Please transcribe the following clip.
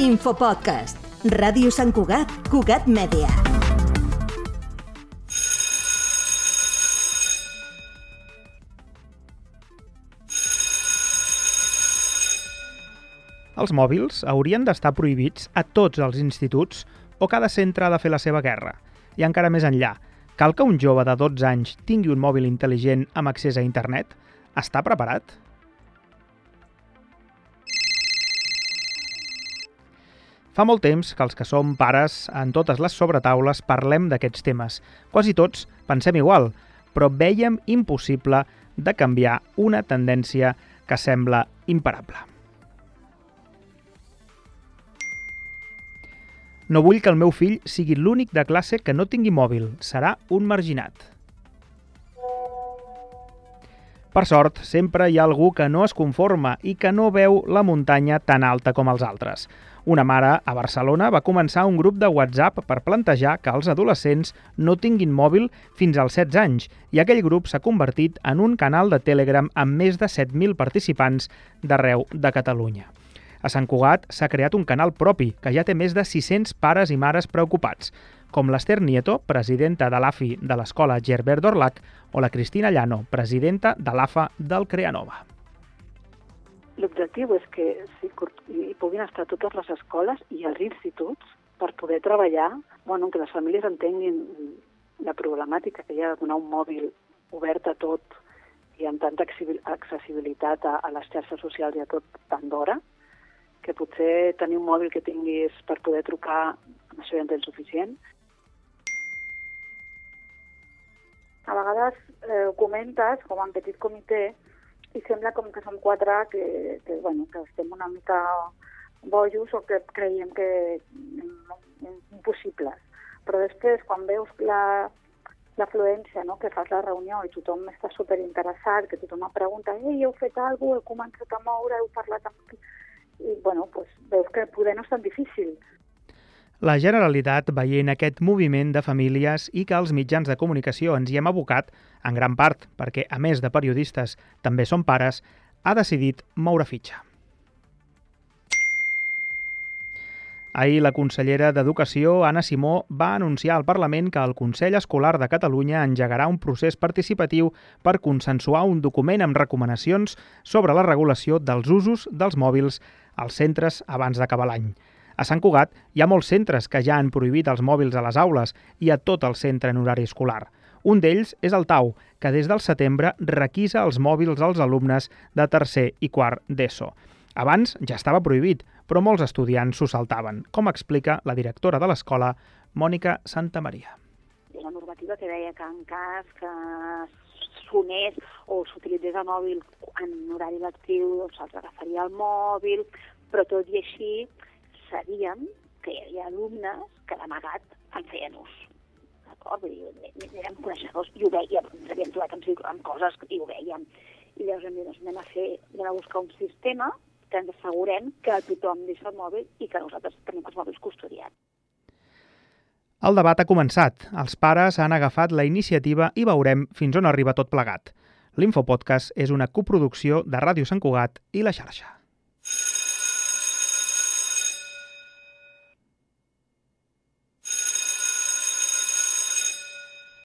Infopodcast. Ràdio Sant Cugat, Cugat Mèdia. Els mòbils haurien d'estar prohibits a tots els instituts o cada centre ha de fer la seva guerra? I encara més enllà, cal que un jove de 12 anys tingui un mòbil intel·ligent amb accés a internet? Està preparat? Fa molt temps que els que som pares en totes les sobretaules parlem d'aquests temes. Quasi tots pensem igual, però veiem impossible de canviar una tendència que sembla imparable. No vull que el meu fill sigui l'únic de classe que no tingui mòbil. Serà un marginat. Per sort, sempre hi ha algú que no es conforma i que no veu la muntanya tan alta com els altres. Una mare a Barcelona va començar un grup de WhatsApp per plantejar que els adolescents no tinguin mòbil fins als 16 anys i aquell grup s'ha convertit en un canal de Telegram amb més de 7.000 participants d'arreu de Catalunya. A Sant Cugat s'ha creat un canal propi que ja té més de 600 pares i mares preocupats, com l'Ester Nieto, presidenta de l'AFI de l'escola Gerbert d'Orlac, o la Cristina Llano, presidenta de l'AFA del Creanova. L'objectiu és que hi puguin estar totes les escoles i els instituts per poder treballar, bueno, que les famílies entenguin la problemàtica que hi ha de donar un mòbil obert a tot i amb tanta accessibilitat a, a les xarxes socials i a tot tant d'hora, que potser tenir un mòbil que tinguis per poder trucar, amb això ja en tens suficient. A vegades eh, ho comentes com en petit comitè i sembla com que som quatre que, que, bueno, que estem una mica bojos o que creiem que impossibles. Però després, quan veus la, l'afluència no? que fas la reunió i tothom està superinteressat, que tothom em pregunta ei, heu fet alguna cosa, heu començat a moure, heu parlat amb... I, bueno, pues, veus que poder no és tan difícil. La Generalitat, veient aquest moviment de famílies i que els mitjans de comunicació ens hi hem abocat, en gran part perquè, a més de periodistes, també són pares, ha decidit moure fitxa. Ahir la consellera d'Educació, Anna Simó, va anunciar al Parlament que el Consell Escolar de Catalunya engegarà un procés participatiu per consensuar un document amb recomanacions sobre la regulació dels usos dels mòbils als centres abans d'acabar l'any. A Sant Cugat hi ha molts centres que ja han prohibit els mòbils a les aules i a tot el centre en horari escolar. Un d'ells és el Tau, que des del setembre requisa els mòbils als alumnes de tercer i quart d'ESO. Abans ja estava prohibit, però molts estudiants s'ho saltaven, com explica la directora de l'escola, Mònica Santamaria. La normativa que deia que en cas que sonés o s'utilitzés el mòbil en horari lectiu, doncs se'ls agafaria el mòbil, però tot i així sabíem que hi havia alumnes que d'amagat en feien ús. D'acord? Vull dir, érem coneixedors i ho veiem, ens havíem trobat amb, amb coses i ho veiem. I llavors hem dit, doncs anem a fer, anem a buscar un sistema que ens assegurem que tothom deixa el mòbil i que nosaltres tenim els mòbils custodiats. El debat ha començat. Els pares han agafat la iniciativa i veurem fins on arriba tot plegat. L'Infopodcast és una coproducció de Ràdio Sant Cugat i la xarxa.